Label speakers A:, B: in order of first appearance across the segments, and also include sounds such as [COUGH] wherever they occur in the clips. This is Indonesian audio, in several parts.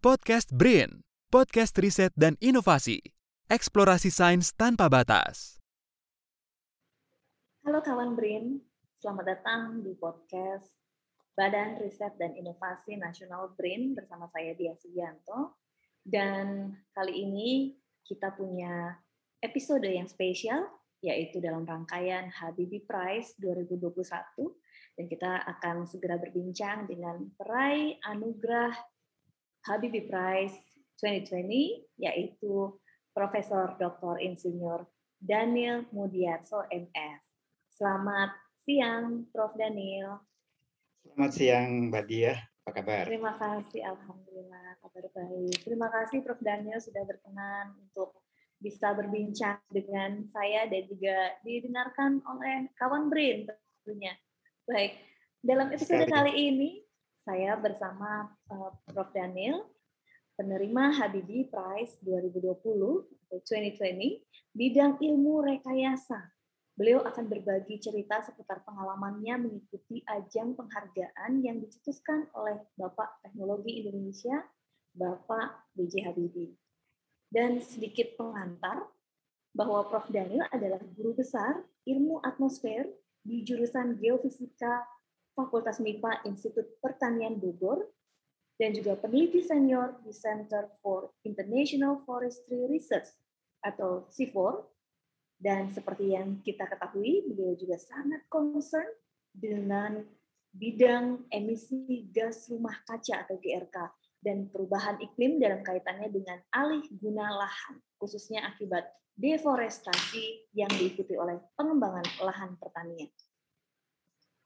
A: Podcast BRIN, podcast riset dan inovasi, eksplorasi sains tanpa batas.
B: Halo kawan BRIN, selamat datang di podcast Badan Riset dan Inovasi Nasional BRIN bersama saya Dia Sugianto. Dan kali ini kita punya episode yang spesial, yaitu dalam rangkaian Habibie Prize 2021. Dan kita akan segera berbincang dengan peraih anugerah Habibie Prize 2020, yaitu Profesor Dr. Insinyur Daniel Mudiarso MS. Selamat siang, Prof. Daniel.
C: Selamat siang, Mbak Dia. Apa kabar?
B: Terima kasih, Alhamdulillah kabar baik. Terima kasih Prof. Daniel sudah berkenan untuk bisa berbincang dengan saya dan juga didengarkan oleh kawan BRIN tentunya. Baik, dalam episode Sekali. kali ini saya bersama uh, Prof. Daniel, penerima Habibie Prize 2020 2020 bidang ilmu rekayasa Beliau akan berbagi cerita seputar pengalamannya mengikuti ajang penghargaan yang dicetuskan oleh Bapak Teknologi Indonesia, Bapak B.J. Habibie. Dan sedikit pengantar bahwa Prof. Daniel adalah guru besar ilmu atmosfer di jurusan Geofisika Fakultas MIPA Institut Pertanian Bogor dan juga peneliti senior di Center for International Forestry Research atau CIFOR dan seperti yang kita ketahui, beliau juga sangat concern dengan bidang emisi gas rumah kaca atau GRK dan perubahan iklim dalam kaitannya dengan alih guna lahan, khususnya akibat deforestasi yang diikuti oleh pengembangan lahan pertanian.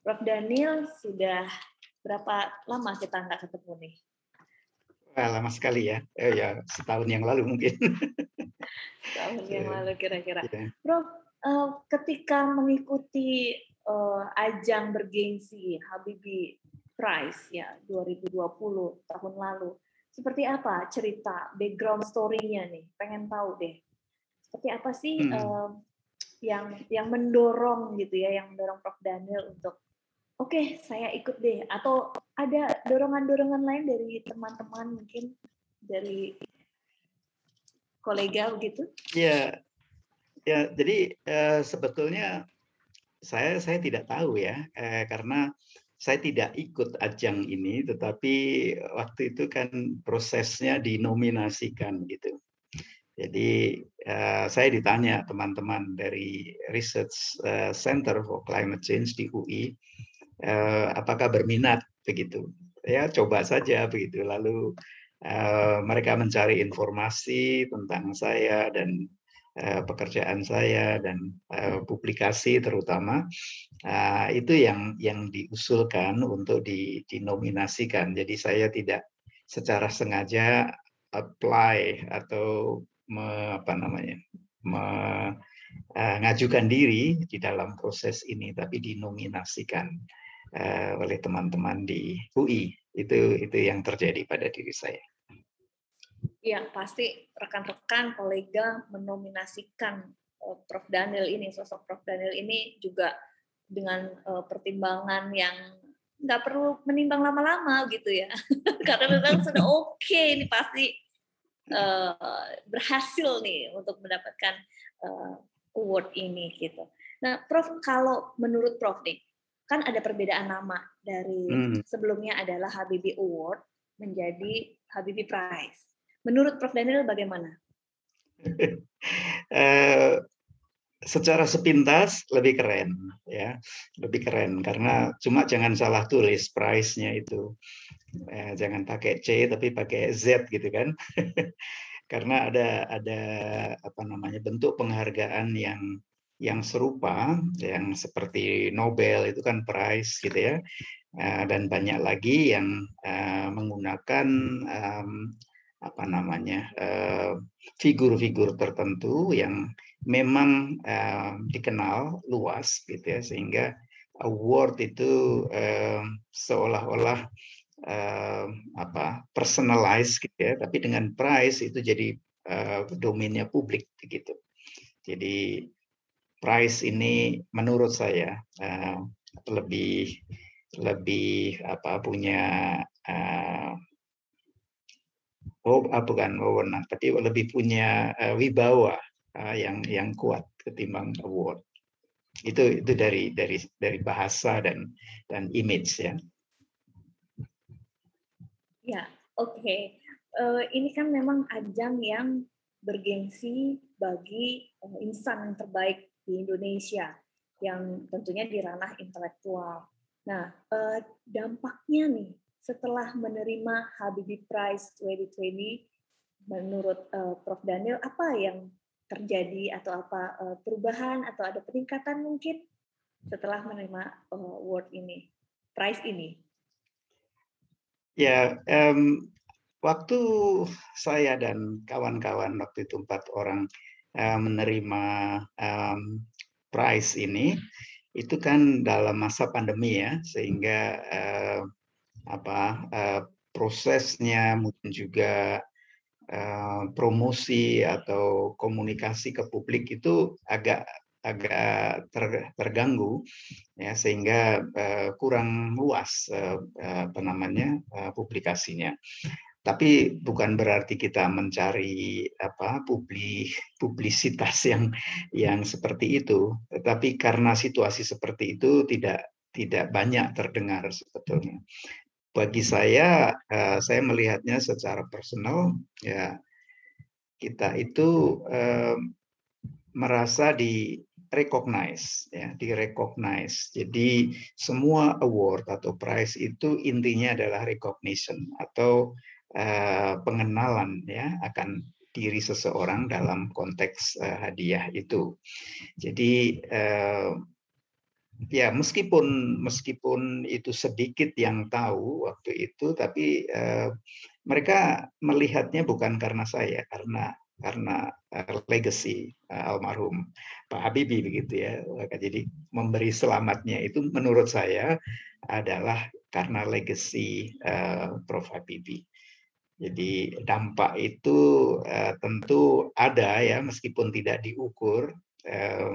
B: Prof. Daniel, sudah berapa lama kita nggak ketemu nih?
C: Wah, lama sekali ya. Eh, ya setahun yang lalu mungkin.
B: tahun [LAUGHS] yang lalu kira-kira. Yeah. Prof, uh, ketika mengikuti uh, ajang bergengsi Habibie Prize ya 2020 tahun lalu, seperti apa cerita background story-nya nih? Pengen tahu deh. Seperti apa sih hmm. uh, yang yang mendorong gitu ya, yang mendorong Prof Daniel untuk oke okay, saya ikut deh atau ada dorongan-dorongan lain dari teman-teman mungkin dari kolega begitu?
C: Iya, ya jadi eh, sebetulnya saya saya tidak tahu ya eh, karena saya tidak ikut ajang ini, tetapi waktu itu kan prosesnya dinominasikan gitu. Jadi uh, saya ditanya teman-teman dari Research uh, Center for Climate Change di UI, uh, apakah berminat begitu? Ya coba saja begitu. Lalu Eh, mereka mencari informasi tentang saya dan uh, pekerjaan saya dan uh, publikasi terutama uh, itu yang yang diusulkan untuk di, dinominasikan. Jadi saya tidak secara sengaja apply atau me, apa namanya mengajukan uh, diri di dalam proses ini, tapi dinominasikan uh, oleh teman-teman di UI. Itu itu yang terjadi pada diri saya.
B: Iya, pasti rekan-rekan kolega menominasikan uh, Prof Daniel ini, sosok Prof Daniel ini juga dengan uh, pertimbangan yang nggak perlu menimbang lama-lama gitu ya, [LAUGHS] karena memang sudah oke okay, ini pasti uh, berhasil nih untuk mendapatkan uh, award ini gitu. Nah, Prof kalau menurut Prof nih, kan ada perbedaan nama dari hmm. sebelumnya adalah Habibie Award menjadi Habibie Prize Menurut Prof. Daniel bagaimana?
C: uh, [LAUGHS] secara sepintas lebih keren ya lebih keren karena cuma jangan salah tulis price-nya itu eh, jangan pakai C tapi pakai Z gitu kan [LAUGHS] karena ada ada apa namanya bentuk penghargaan yang yang serupa yang seperti Nobel itu kan prize gitu ya uh, dan banyak lagi yang uh, menggunakan apa namanya eh, figur-figur tertentu yang memang dikenal luas gitu ya sehingga award itu seolah-olah apa personalized gitu ya tapi dengan prize itu jadi domainnya publik begitu jadi prize ini menurut saya uh, lebih lebih apa punya uh, oh ah, bukan wewenang, tapi lebih punya uh, wibawa uh, yang yang kuat ketimbang award. Itu itu dari dari dari bahasa dan dan image ya.
B: Ya, oke. Okay. Uh, ini kan memang ajang yang bergengsi bagi uh, insan yang terbaik di Indonesia yang tentunya di ranah intelektual. Nah, uh, dampaknya nih setelah menerima Habibie Prize 2020 menurut uh, Prof Daniel apa yang terjadi atau apa uh, perubahan atau ada peningkatan mungkin setelah menerima award ini, prize ini?
C: Ya, um, waktu saya dan kawan-kawan waktu itu empat orang uh, menerima um, prize ini, itu kan dalam masa pandemi ya, sehingga uh, apa uh, prosesnya mungkin juga Eh, promosi atau komunikasi ke publik itu agak agak ter, terganggu ya sehingga uh, kurang luas uh, namanya uh, publikasinya. Tapi bukan berarti kita mencari apa publik publisitas [LAUGHS] yang yang seperti itu, tetapi karena situasi seperti itu tidak tidak banyak terdengar sebetulnya. Bagi saya uh, saya melihatnya secara personal ya kita itu uh, merasa di recognize ya di recognize jadi semua award atau prize itu intinya adalah recognition atau uh, pengenalan ya akan diri seseorang dalam konteks uh, hadiah itu. Jadi uh, ya meskipun meskipun itu sedikit yang tahu waktu itu tapi uh, mereka melihatnya bukan karena saya karena karena legacy almarhum Pak Habibie begitu ya. Jadi memberi selamatnya itu menurut saya adalah karena legacy uh, Prof. Habibie jadi dampak itu uh, tentu ada ya meskipun tidak diukur uh,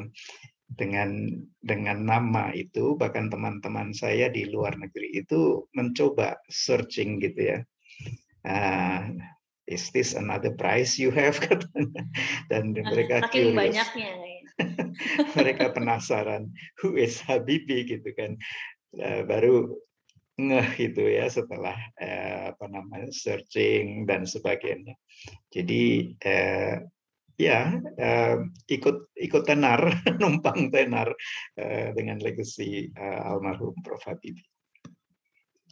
C: dengan dengan nama itu bahkan teman-teman saya di luar negeri itu mencoba searching gitu ya. Uh, is this another price you have? [LAUGHS] Dan mereka
B: Saking banyaknya [LAUGHS]
C: mereka penasaran who is Habibie gitu kan. Uh, baru ngeh itu ya setelah uh, apa namanya searching dan sebagainya jadi uh, ya uh, ikut ikut tenar [LAUGHS] numpang tenar uh, dengan legacy uh, almarhum Prof Habibie.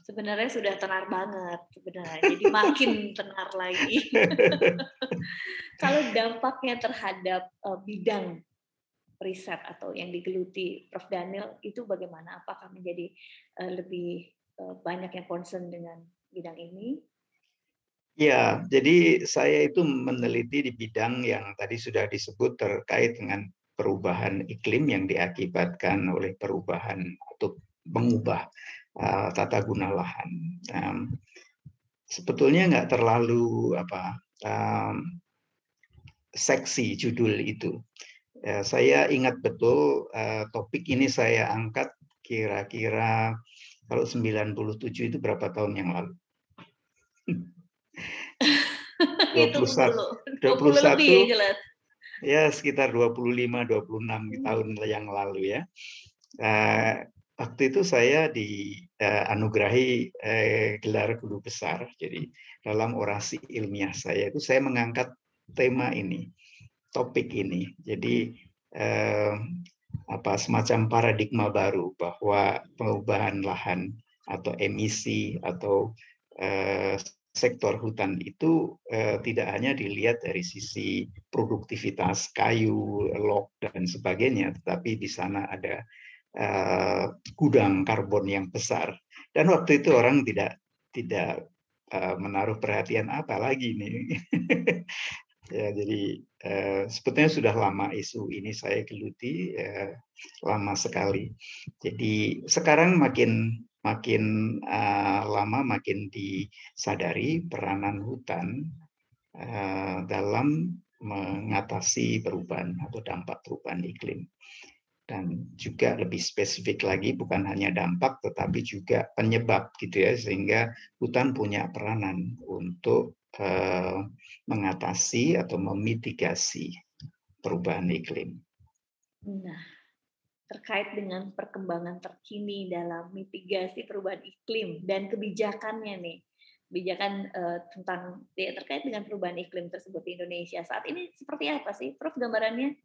B: Sebenarnya sudah tenar banget sebenarnya, jadi [LAUGHS] makin tenar lagi. [LAUGHS] Kalau dampaknya terhadap uh, bidang riset atau yang digeluti Prof Daniel itu bagaimana? Apakah menjadi uh, lebih banyak yang concern dengan bidang ini
C: Ya, jadi saya itu meneliti di bidang yang tadi sudah disebut terkait dengan perubahan iklim yang diakibatkan oleh perubahan atau mengubah uh, tata guna lahan. Um, sebetulnya nggak terlalu apa um, seksi judul itu. Ya, saya ingat betul uh, topik ini saya angkat kira-kira kalau 97 itu berapa tahun yang lalu. [LAUGHS]
B: 21 21 lebih ya jelas.
C: Ya sekitar 25 26 hmm. tahun yang lalu ya. Uh, waktu itu saya dianugerahi uh, uh, gelar guru besar. Jadi dalam orasi ilmiah saya itu saya mengangkat tema ini, topik ini. Jadi apa semacam paradigma baru bahwa perubahan lahan atau emisi atau uh, sektor hutan itu eh, tidak hanya dilihat dari sisi produktivitas kayu, log dan sebagainya, tetapi di sana ada eh, gudang karbon yang besar. Dan waktu itu orang tidak tidak eh, menaruh perhatian apa lagi nih. [LAUGHS] ya jadi eh, sebetulnya sudah lama isu ini saya geluti eh, lama sekali. Jadi sekarang makin makin uh, lama makin disadari peranan hutan uh, dalam mengatasi perubahan atau dampak perubahan iklim dan juga lebih spesifik lagi bukan hanya dampak tetapi juga penyebab gitu ya sehingga hutan punya peranan untuk uh, mengatasi atau memitigasi perubahan iklim.
B: Nah, terkait dengan perkembangan terkini dalam mitigasi perubahan iklim dan kebijakannya nih, kebijakan uh, tentang ya, terkait dengan perubahan iklim tersebut di Indonesia saat ini seperti apa sih, Prof? Gambarannya?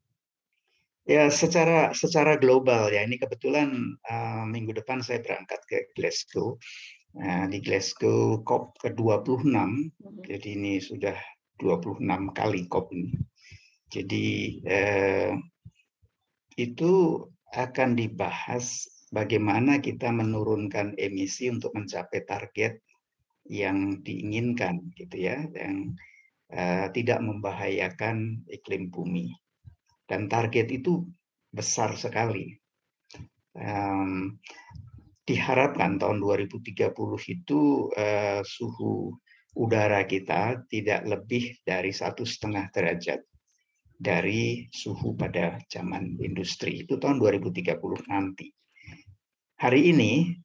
C: Ya, secara secara global ya. Ini kebetulan uh, minggu depan saya berangkat ke Glasgow. Nah, di Glasgow COP ke-26. Hmm. Jadi ini sudah 26 kali COP ini. Jadi eh, itu akan dibahas bagaimana kita menurunkan emisi untuk mencapai target yang diinginkan gitu ya, yang uh, tidak membahayakan iklim bumi dan target itu besar sekali. Um, diharapkan tahun 2030 itu uh, suhu udara kita tidak lebih dari satu setengah derajat dari suhu pada zaman industri itu tahun 2030 nanti. Hari ini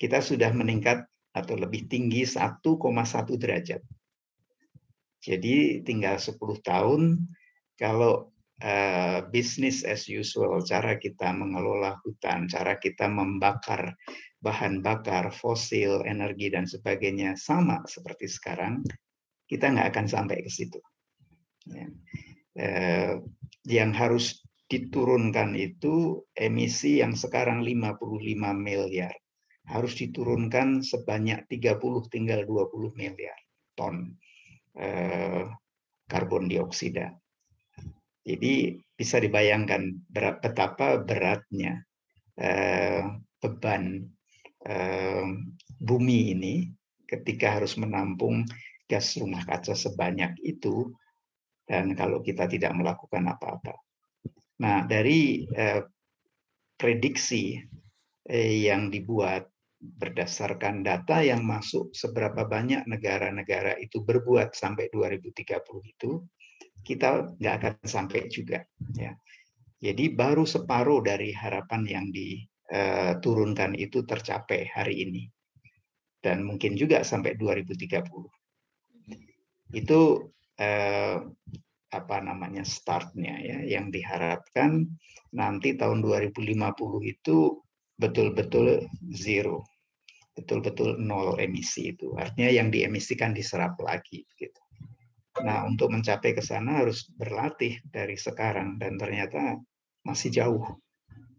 C: kita sudah meningkat atau lebih tinggi 1,1 derajat. Jadi tinggal 10 tahun kalau uh, business as usual, cara kita mengelola hutan, cara kita membakar bahan bakar fosil, energi dan sebagainya sama seperti sekarang, kita nggak akan sampai ke situ. Ya. Uh, yang harus diturunkan itu emisi yang sekarang 55 miliar harus diturunkan sebanyak 30 tinggal 20 miliar ton eh, karbon dioksida. Jadi bisa dibayangkan betapa beratnya eh, beban eh, bumi ini ketika harus menampung gas rumah kaca sebanyak itu dan kalau kita tidak melakukan apa-apa. Nah, dari eh, prediksi yang dibuat berdasarkan data yang masuk seberapa banyak negara-negara itu berbuat sampai 2030 itu kita nggak akan sampai juga. Ya. Jadi baru separuh dari harapan yang diturunkan itu tercapai hari ini. Dan mungkin juga sampai 2030. Itu eh, apa namanya startnya ya yang diharapkan nanti tahun 2050 itu betul-betul zero betul-betul nol emisi itu artinya yang diemisikan diserap lagi gitu Nah, untuk mencapai ke sana harus berlatih dari sekarang dan ternyata masih jauh.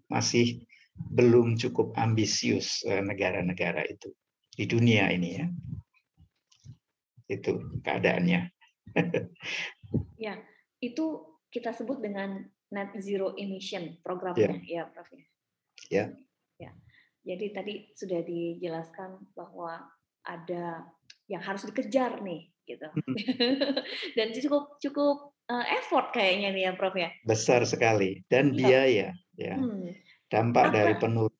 C: Masih belum cukup ambisius eh, negara-negara itu di dunia ini ya. Itu keadaannya. [LAUGHS]
B: ya, itu kita sebut dengan net zero emission programnya ya, ya Prof. Ya.
C: ya.
B: Ya. Jadi tadi sudah dijelaskan bahwa ada yang harus dikejar nih gitu. Hmm. [LAUGHS] Dan cukup cukup uh, effort kayaknya nih ya Prof ya.
C: Besar sekali dan iya. biaya ya. Hmm. Dampak Apa? dari penur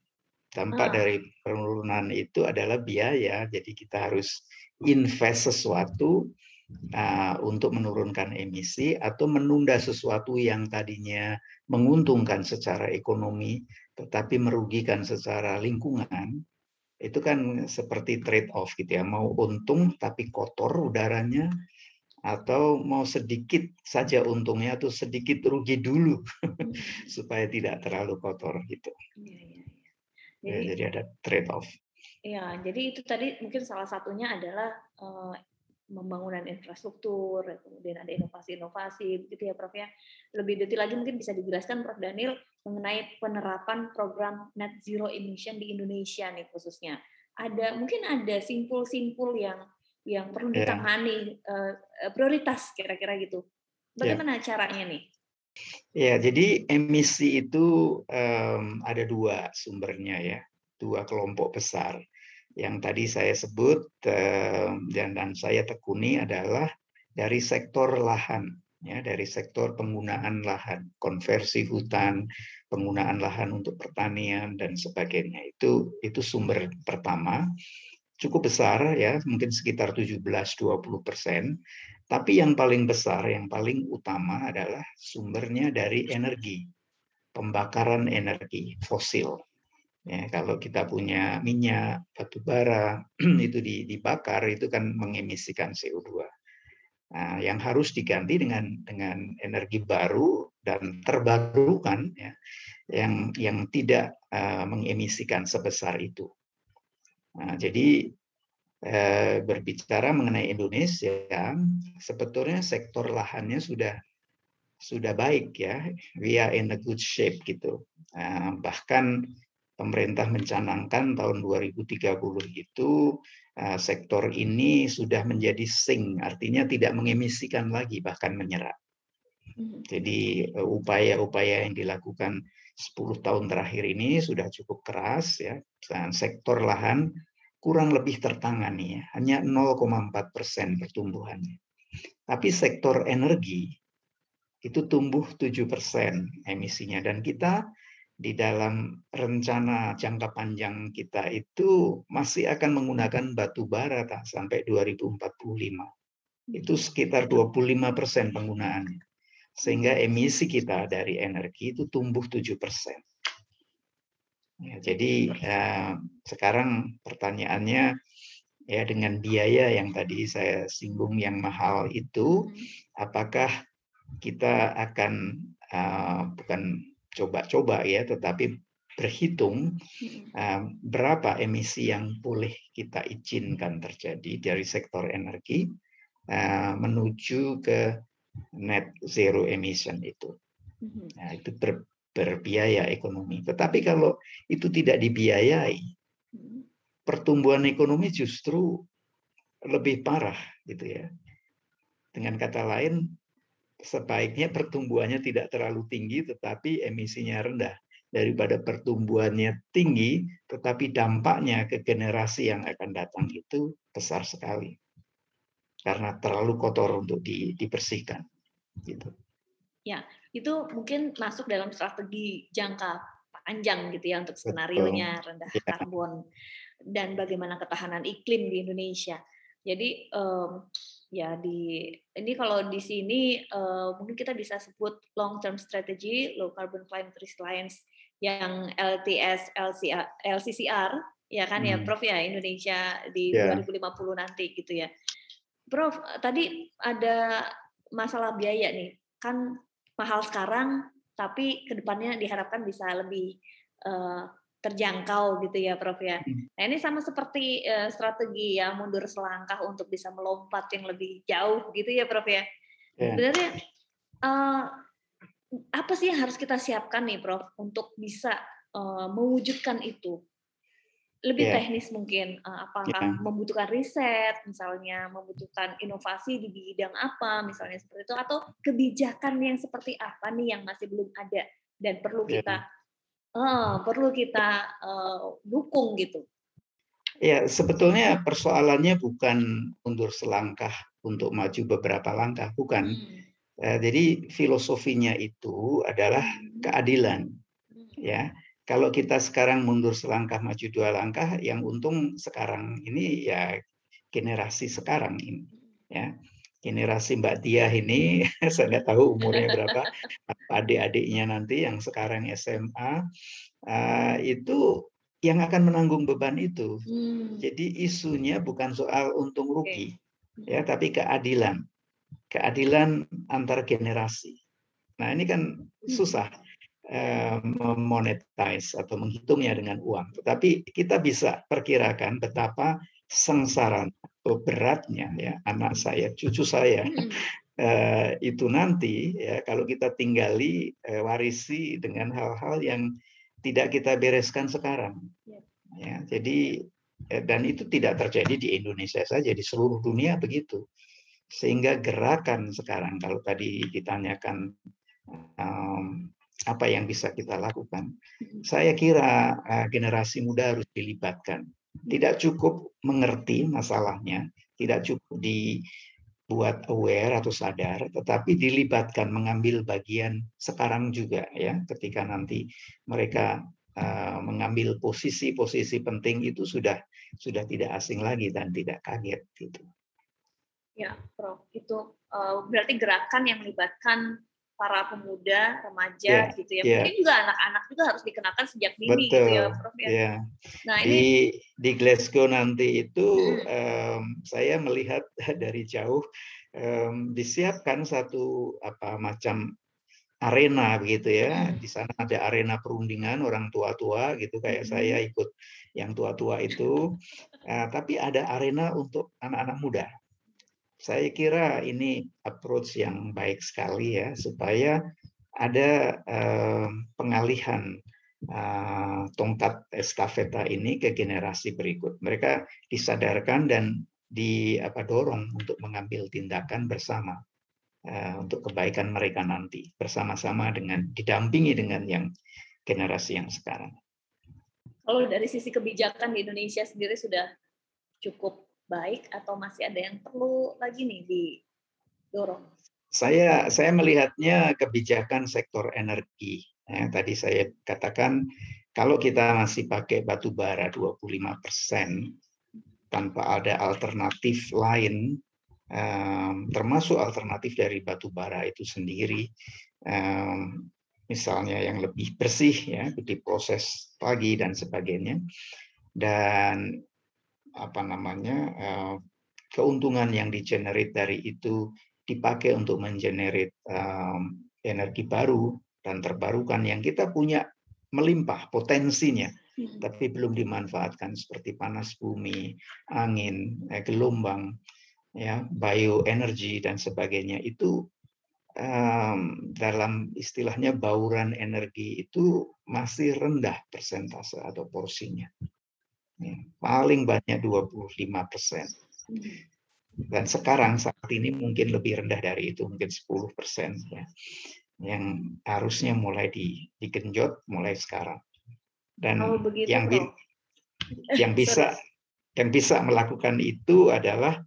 C: dampak ah. dari penurunan itu adalah biaya. Jadi kita harus invest sesuatu uh, untuk menurunkan emisi atau menunda sesuatu yang tadinya menguntungkan secara ekonomi tetapi merugikan secara lingkungan itu kan seperti trade off gitu ya mau untung tapi kotor udaranya atau mau sedikit saja untungnya atau sedikit rugi dulu [LAUGHS] supaya tidak terlalu kotor gitu. Iya, iya, iya. Ya, jadi, ya, jadi ada trade off.
B: Iya, jadi itu tadi mungkin salah satunya adalah uh, pembangunan infrastruktur, kemudian ada inovasi-inovasi, begitu ya Prof ya. Lebih detail lagi mungkin bisa dijelaskan Prof Daniel mengenai penerapan program net zero emission di Indonesia nih khususnya. Ada mungkin ada simpul-simpul yang yang perlu ya. ditangani yeah. uh, prioritas kira-kira gitu. Bagaimana yeah. caranya nih?
C: Ya, jadi emisi itu um, ada dua sumbernya ya, dua kelompok besar yang tadi saya sebut eh, dan, dan saya tekuni adalah dari sektor lahan, ya dari sektor penggunaan lahan, konversi hutan, penggunaan lahan untuk pertanian dan sebagainya. Itu itu sumber pertama cukup besar ya, mungkin sekitar 17-20 persen. Tapi yang paling besar, yang paling utama adalah sumbernya dari energi, pembakaran energi fosil. Ya, kalau kita punya minyak, batu bara, [CLEARS THROAT] itu dibakar, itu kan mengemisikan CO2. Nah, yang harus diganti dengan dengan energi baru dan terbarukan ya, yang yang tidak uh, mengemisikan sebesar itu. Nah, jadi uh, berbicara mengenai Indonesia, sebetulnya sektor lahannya sudah sudah baik ya, we are in a good shape gitu. Uh, bahkan pemerintah mencanangkan tahun 2030 itu Eh, sektor ini sudah menjadi sing, artinya tidak mengemisikan lagi, bahkan menyerap. Hmm. Jadi eh, upaya-upaya yang dilakukan 10 tahun terakhir ini sudah cukup keras ya. Dan sektor lahan kurang lebih tertangani ya, hanya 0,4 persen pertumbuhannya. Tapi sektor energi itu tumbuh 7 persen emisinya dan kita di dalam rencana jangka panjang kita itu masih akan menggunakan batu bara tak, sampai 2045. Itu sekitar 25 persen penggunaannya. Sehingga emisi kita dari energi itu tumbuh 7 persen. Ya, jadi eh, sekarang pertanyaannya ya dengan biaya yang tadi saya singgung yang mahal itu, apakah kita akan uh, bukan coba-coba ya, tetapi berhitung uh, berapa emisi yang boleh kita izinkan terjadi dari sektor energi uh, menuju ke net zero emission itu. Mm-hmm. Nah, itu ber, berbiaya ekonomi. Tetapi kalau itu tidak dibiayai, mm-hmm. pertumbuhan ekonomi justru lebih parah gitu ya. Dengan kata lain, sebaiknya pertumbuhannya tidak terlalu tinggi tetapi emisinya rendah daripada pertumbuhannya tinggi tetapi dampaknya ke generasi yang akan datang itu besar sekali karena terlalu kotor untuk di, dibersihkan gitu.
B: Ya, itu mungkin masuk dalam strategi jangka panjang gitu ya untuk skenario nya rendah ya. karbon dan bagaimana ketahanan iklim di Indonesia. Jadi um, ya di ini kalau di sini uh, mungkin kita bisa sebut long term strategy low carbon climate resilience yang LTS LCR, LCCR ya kan ya, hmm. ya Prof ya Indonesia di yeah. 2050 nanti gitu ya. Prof tadi ada masalah biaya nih kan mahal sekarang tapi ke depannya diharapkan bisa lebih uh, terjangkau gitu ya Prof ya. Hmm. Nah ini sama seperti uh, strategi ya mundur selangkah untuk bisa melompat yang lebih jauh gitu ya Prof ya. Yeah. Sebenarnya uh, apa sih yang harus kita siapkan nih Prof untuk bisa uh, mewujudkan itu? Lebih yeah. teknis mungkin uh, apakah yeah. membutuhkan riset misalnya, membutuhkan inovasi di bidang apa misalnya seperti itu atau kebijakan yang seperti apa nih yang masih belum ada dan perlu yeah. kita uh, perlu kita uh, dukung gitu.
C: Ya, sebetulnya persoalannya bukan mundur selangkah untuk maju beberapa langkah, bukan. Hmm. Uh, jadi filosofinya itu adalah hmm. keadilan. Hmm. Ya, kalau kita sekarang mundur selangkah maju dua langkah, yang untung sekarang ini ya generasi sekarang ini. Ya, generasi Mbak Tia ini, [LAUGHS] saya nggak tahu umurnya berapa, adik-adiknya nanti yang sekarang SMA, uh, itu yang akan menanggung beban itu. Hmm. Jadi isunya bukan soal untung rugi, okay. ya, tapi keadilan, keadilan antar generasi. Nah ini kan hmm. susah uh, memonetize atau menghitungnya dengan uang, tetapi kita bisa perkirakan betapa sengsara atau beratnya ya anak saya, cucu saya hmm. [LAUGHS] eh, itu nanti ya kalau kita tinggali eh, warisi dengan hal-hal yang tidak kita bereskan sekarang. Ya, ya jadi eh, dan itu tidak terjadi di Indonesia saja di seluruh dunia begitu. Sehingga gerakan sekarang kalau tadi ditanyakan um, apa yang bisa kita lakukan, hmm. saya kira uh, generasi muda harus dilibatkan tidak cukup mengerti masalahnya, tidak cukup dibuat aware atau sadar, tetapi dilibatkan mengambil bagian sekarang juga ya, ketika nanti mereka uh, mengambil posisi-posisi penting itu sudah sudah tidak asing lagi dan tidak kaget gitu.
B: Ya, Prof. Itu uh, berarti gerakan yang melibatkan para pemuda, remaja
C: yeah,
B: gitu ya.
C: Yeah.
B: Mungkin juga anak-anak juga harus dikenakan sejak dini Betul, gitu ya, Prof ya.
C: Yeah. Nah, ini di di Glasgow nanti itu um, saya melihat [LAUGHS] dari jauh um, disiapkan satu apa macam arena begitu ya. Di sana ada arena perundingan orang tua-tua gitu kayak hmm. saya ikut yang tua-tua itu. Uh, tapi ada arena untuk anak-anak muda. Saya kira ini approach yang baik sekali ya supaya ada uh, pengalihan uh, tongkat estafeta ini ke generasi berikut. Mereka disadarkan dan di apa dorong untuk mengambil tindakan bersama uh, untuk kebaikan mereka nanti bersama-sama dengan didampingi dengan yang generasi yang sekarang.
B: Kalau dari sisi kebijakan di Indonesia sendiri sudah cukup baik atau masih ada yang perlu lagi nih didorong?
C: Saya saya melihatnya kebijakan sektor energi. Ya, tadi saya katakan kalau kita masih pakai batu bara 25 persen tanpa ada alternatif lain, termasuk alternatif dari batu bara itu sendiri, misalnya yang lebih bersih ya diproses pagi dan sebagainya, dan apa namanya uh, keuntungan yang digenerate dari itu dipakai untuk mengenerate um, energi baru dan terbarukan yang kita punya melimpah potensinya hmm. tapi belum dimanfaatkan seperti panas bumi, angin, eh, gelombang, ya, bioenergi dan sebagainya itu um, dalam istilahnya bauran energi itu masih rendah persentase atau porsinya. Paling banyak 25 persen. Dan sekarang saat ini mungkin lebih rendah dari itu, mungkin 10 persen. Ya. Yang harusnya mulai di, digenjot mulai sekarang. Dan oh, begitu, yang, bi yang [LAUGHS] bisa yang bisa melakukan itu adalah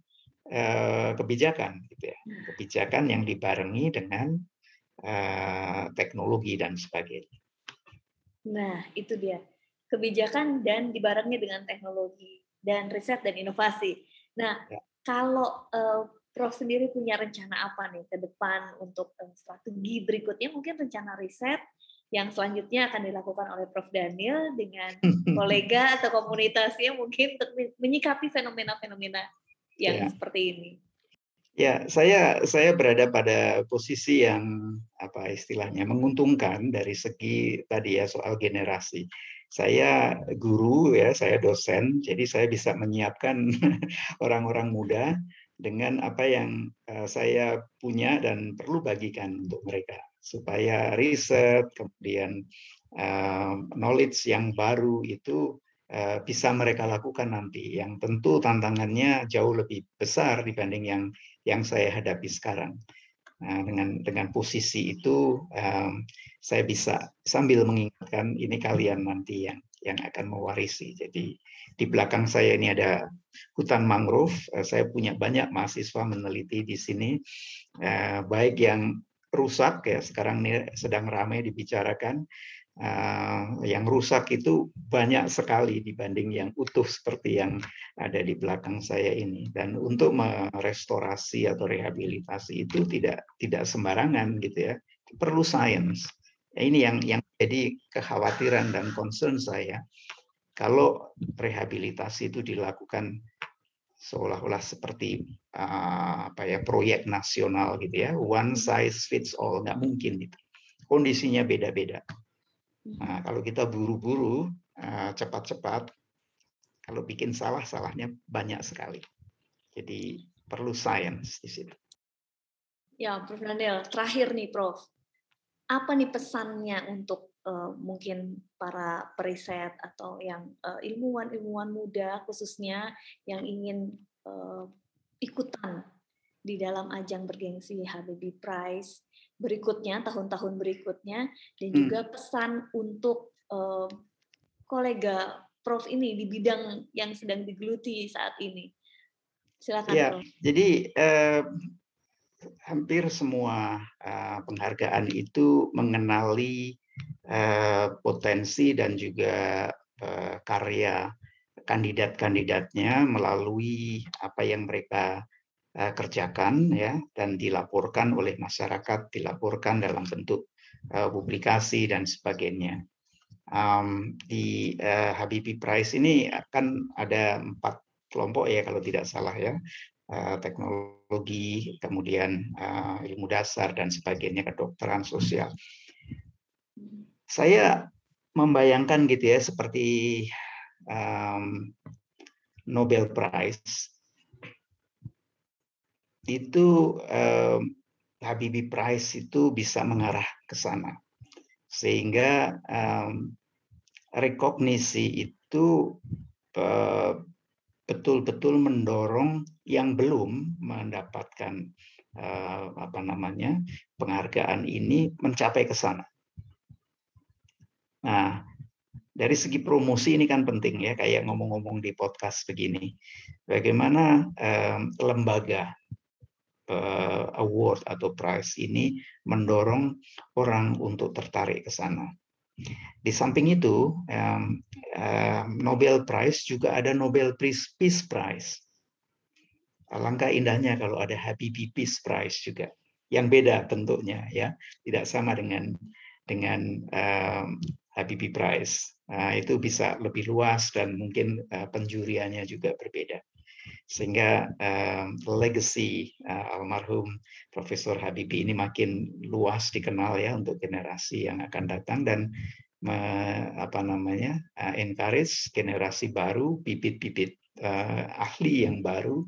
C: uh, kebijakan, gitu ya. Hmm. kebijakan yang dibarengi dengan uh, teknologi dan sebagainya.
B: Nah, itu dia kebijakan dan dibarengi dengan teknologi dan riset dan inovasi. Nah, ya. kalau uh, Prof sendiri punya rencana apa nih ke depan untuk uh, strategi berikutnya? Mungkin rencana riset yang selanjutnya akan dilakukan oleh Prof Daniel dengan [LAUGHS] kolega atau komunitasnya mungkin untuk menyikapi fenomena-fenomena yang ya. seperti ini.
C: Ya, saya saya berada pada posisi yang apa istilahnya menguntungkan dari segi tadi ya soal generasi saya guru ya, saya dosen, jadi saya bisa menyiapkan [LAUGHS] orang-orang muda dengan apa yang eh, saya punya dan perlu bagikan untuk mereka supaya riset kemudian uh, knowledge yang baru itu uh, bisa mereka lakukan nanti yang tentu tantangannya jauh lebih besar dibanding yang yang saya hadapi sekarang. Nah, dengan dengan posisi itu saya bisa sambil mengingatkan ini kalian nanti yang yang akan mewarisi. Jadi di belakang saya ini ada hutan mangrove. Eh, saya punya banyak mahasiswa meneliti di sini, uh, baik yang rusak ya sekarang ini sedang ramai dibicarakan. Uh, yang rusak itu banyak sekali dibanding yang utuh seperti yang ada di belakang saya ini. Dan untuk merestorasi atau rehabilitasi itu tidak tidak sembarangan gitu ya, perlu sains. Ini yang yang jadi kekhawatiran dan concern saya. Kalau rehabilitasi itu dilakukan seolah-olah seperti uh, apa ya proyek nasional gitu ya, one size fits all nggak mungkin itu. Kondisinya beda-beda. Nah, kalau kita buru-buru, eh, cepat-cepat, kalau bikin salah, salahnya banyak sekali. Jadi perlu sains di situ.
B: Ya, Prof. Daniel, terakhir nih, Prof. Apa nih pesannya untuk uh, mungkin para periset atau yang uh, ilmuwan-ilmuwan muda khususnya yang ingin uh, ikutan di dalam ajang bergengsi Habibie Prize berikutnya, tahun-tahun berikutnya, dan hmm. juga pesan untuk uh, kolega Prof ini di bidang yang sedang digeluti saat ini. Silakan. Ya,
C: Prof. jadi eh, hampir semua uh, penghargaan itu mengenali uh, potensi dan juga uh, karya kandidat-kandidatnya melalui apa yang mereka uh, kerjakan ya dan dilaporkan oleh masyarakat, dilaporkan dalam bentuk uh, publikasi dan sebagainya. Um, di uh, Habibie Prize ini akan ada empat kelompok ya kalau tidak salah ya uh, teknologi kemudian uh, ilmu dasar dan sebagainya kedokteran sosial. Saya membayangkan gitu ya seperti um, Nobel Prize itu um, Habibie Prize itu bisa mengarah ke sana sehingga um, rekognisi itu betul-betul uh, mendorong yang belum mendapatkan uh, apa namanya penghargaan ini mencapai ke sana. Nah, dari segi promosi ini kan penting ya, kayak ngomong-ngomong di podcast begini. Bagaimana um, lembaga award atau prize ini mendorong orang untuk tertarik ke sana. Di samping itu, Nobel Prize juga ada Nobel Peace, Prize. Alangkah indahnya kalau ada Habibie Peace Prize juga, yang beda bentuknya ya, tidak sama dengan dengan Habibie Prize. Nah, itu bisa lebih luas dan mungkin uh, penjuriannya juga berbeda. Sehingga uh, legacy uh, almarhum Profesor Habibie ini makin luas dikenal ya untuk generasi yang akan datang dan me, apa namanya uh, encourage generasi baru, bibit-bibit uh, ahli yang baru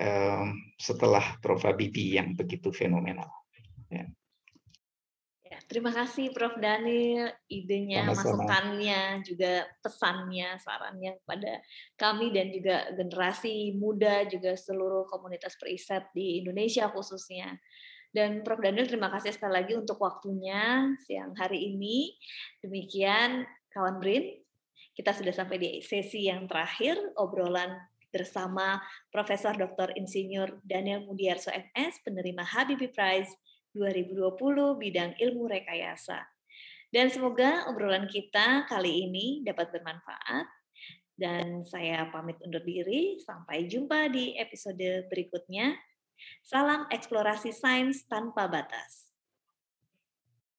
C: uh, setelah Prof Habibie yang begitu fenomenal. Ya.
B: Terima kasih Prof. Daniel, idenya, Sama-sama. masukannya, juga pesannya, sarannya kepada kami dan juga generasi muda, juga seluruh komunitas periset di Indonesia khususnya. Dan Prof. Daniel, terima kasih sekali lagi untuk waktunya siang hari ini. Demikian kawan BRIN, kita sudah sampai di sesi yang terakhir, obrolan bersama Profesor Dr. Insinyur Daniel Mudiarso MS, penerima Habibie Prize 2020 bidang ilmu rekayasa. Dan semoga obrolan kita kali ini dapat bermanfaat. Dan saya pamit undur diri. Sampai jumpa di episode berikutnya. Salam eksplorasi sains tanpa batas.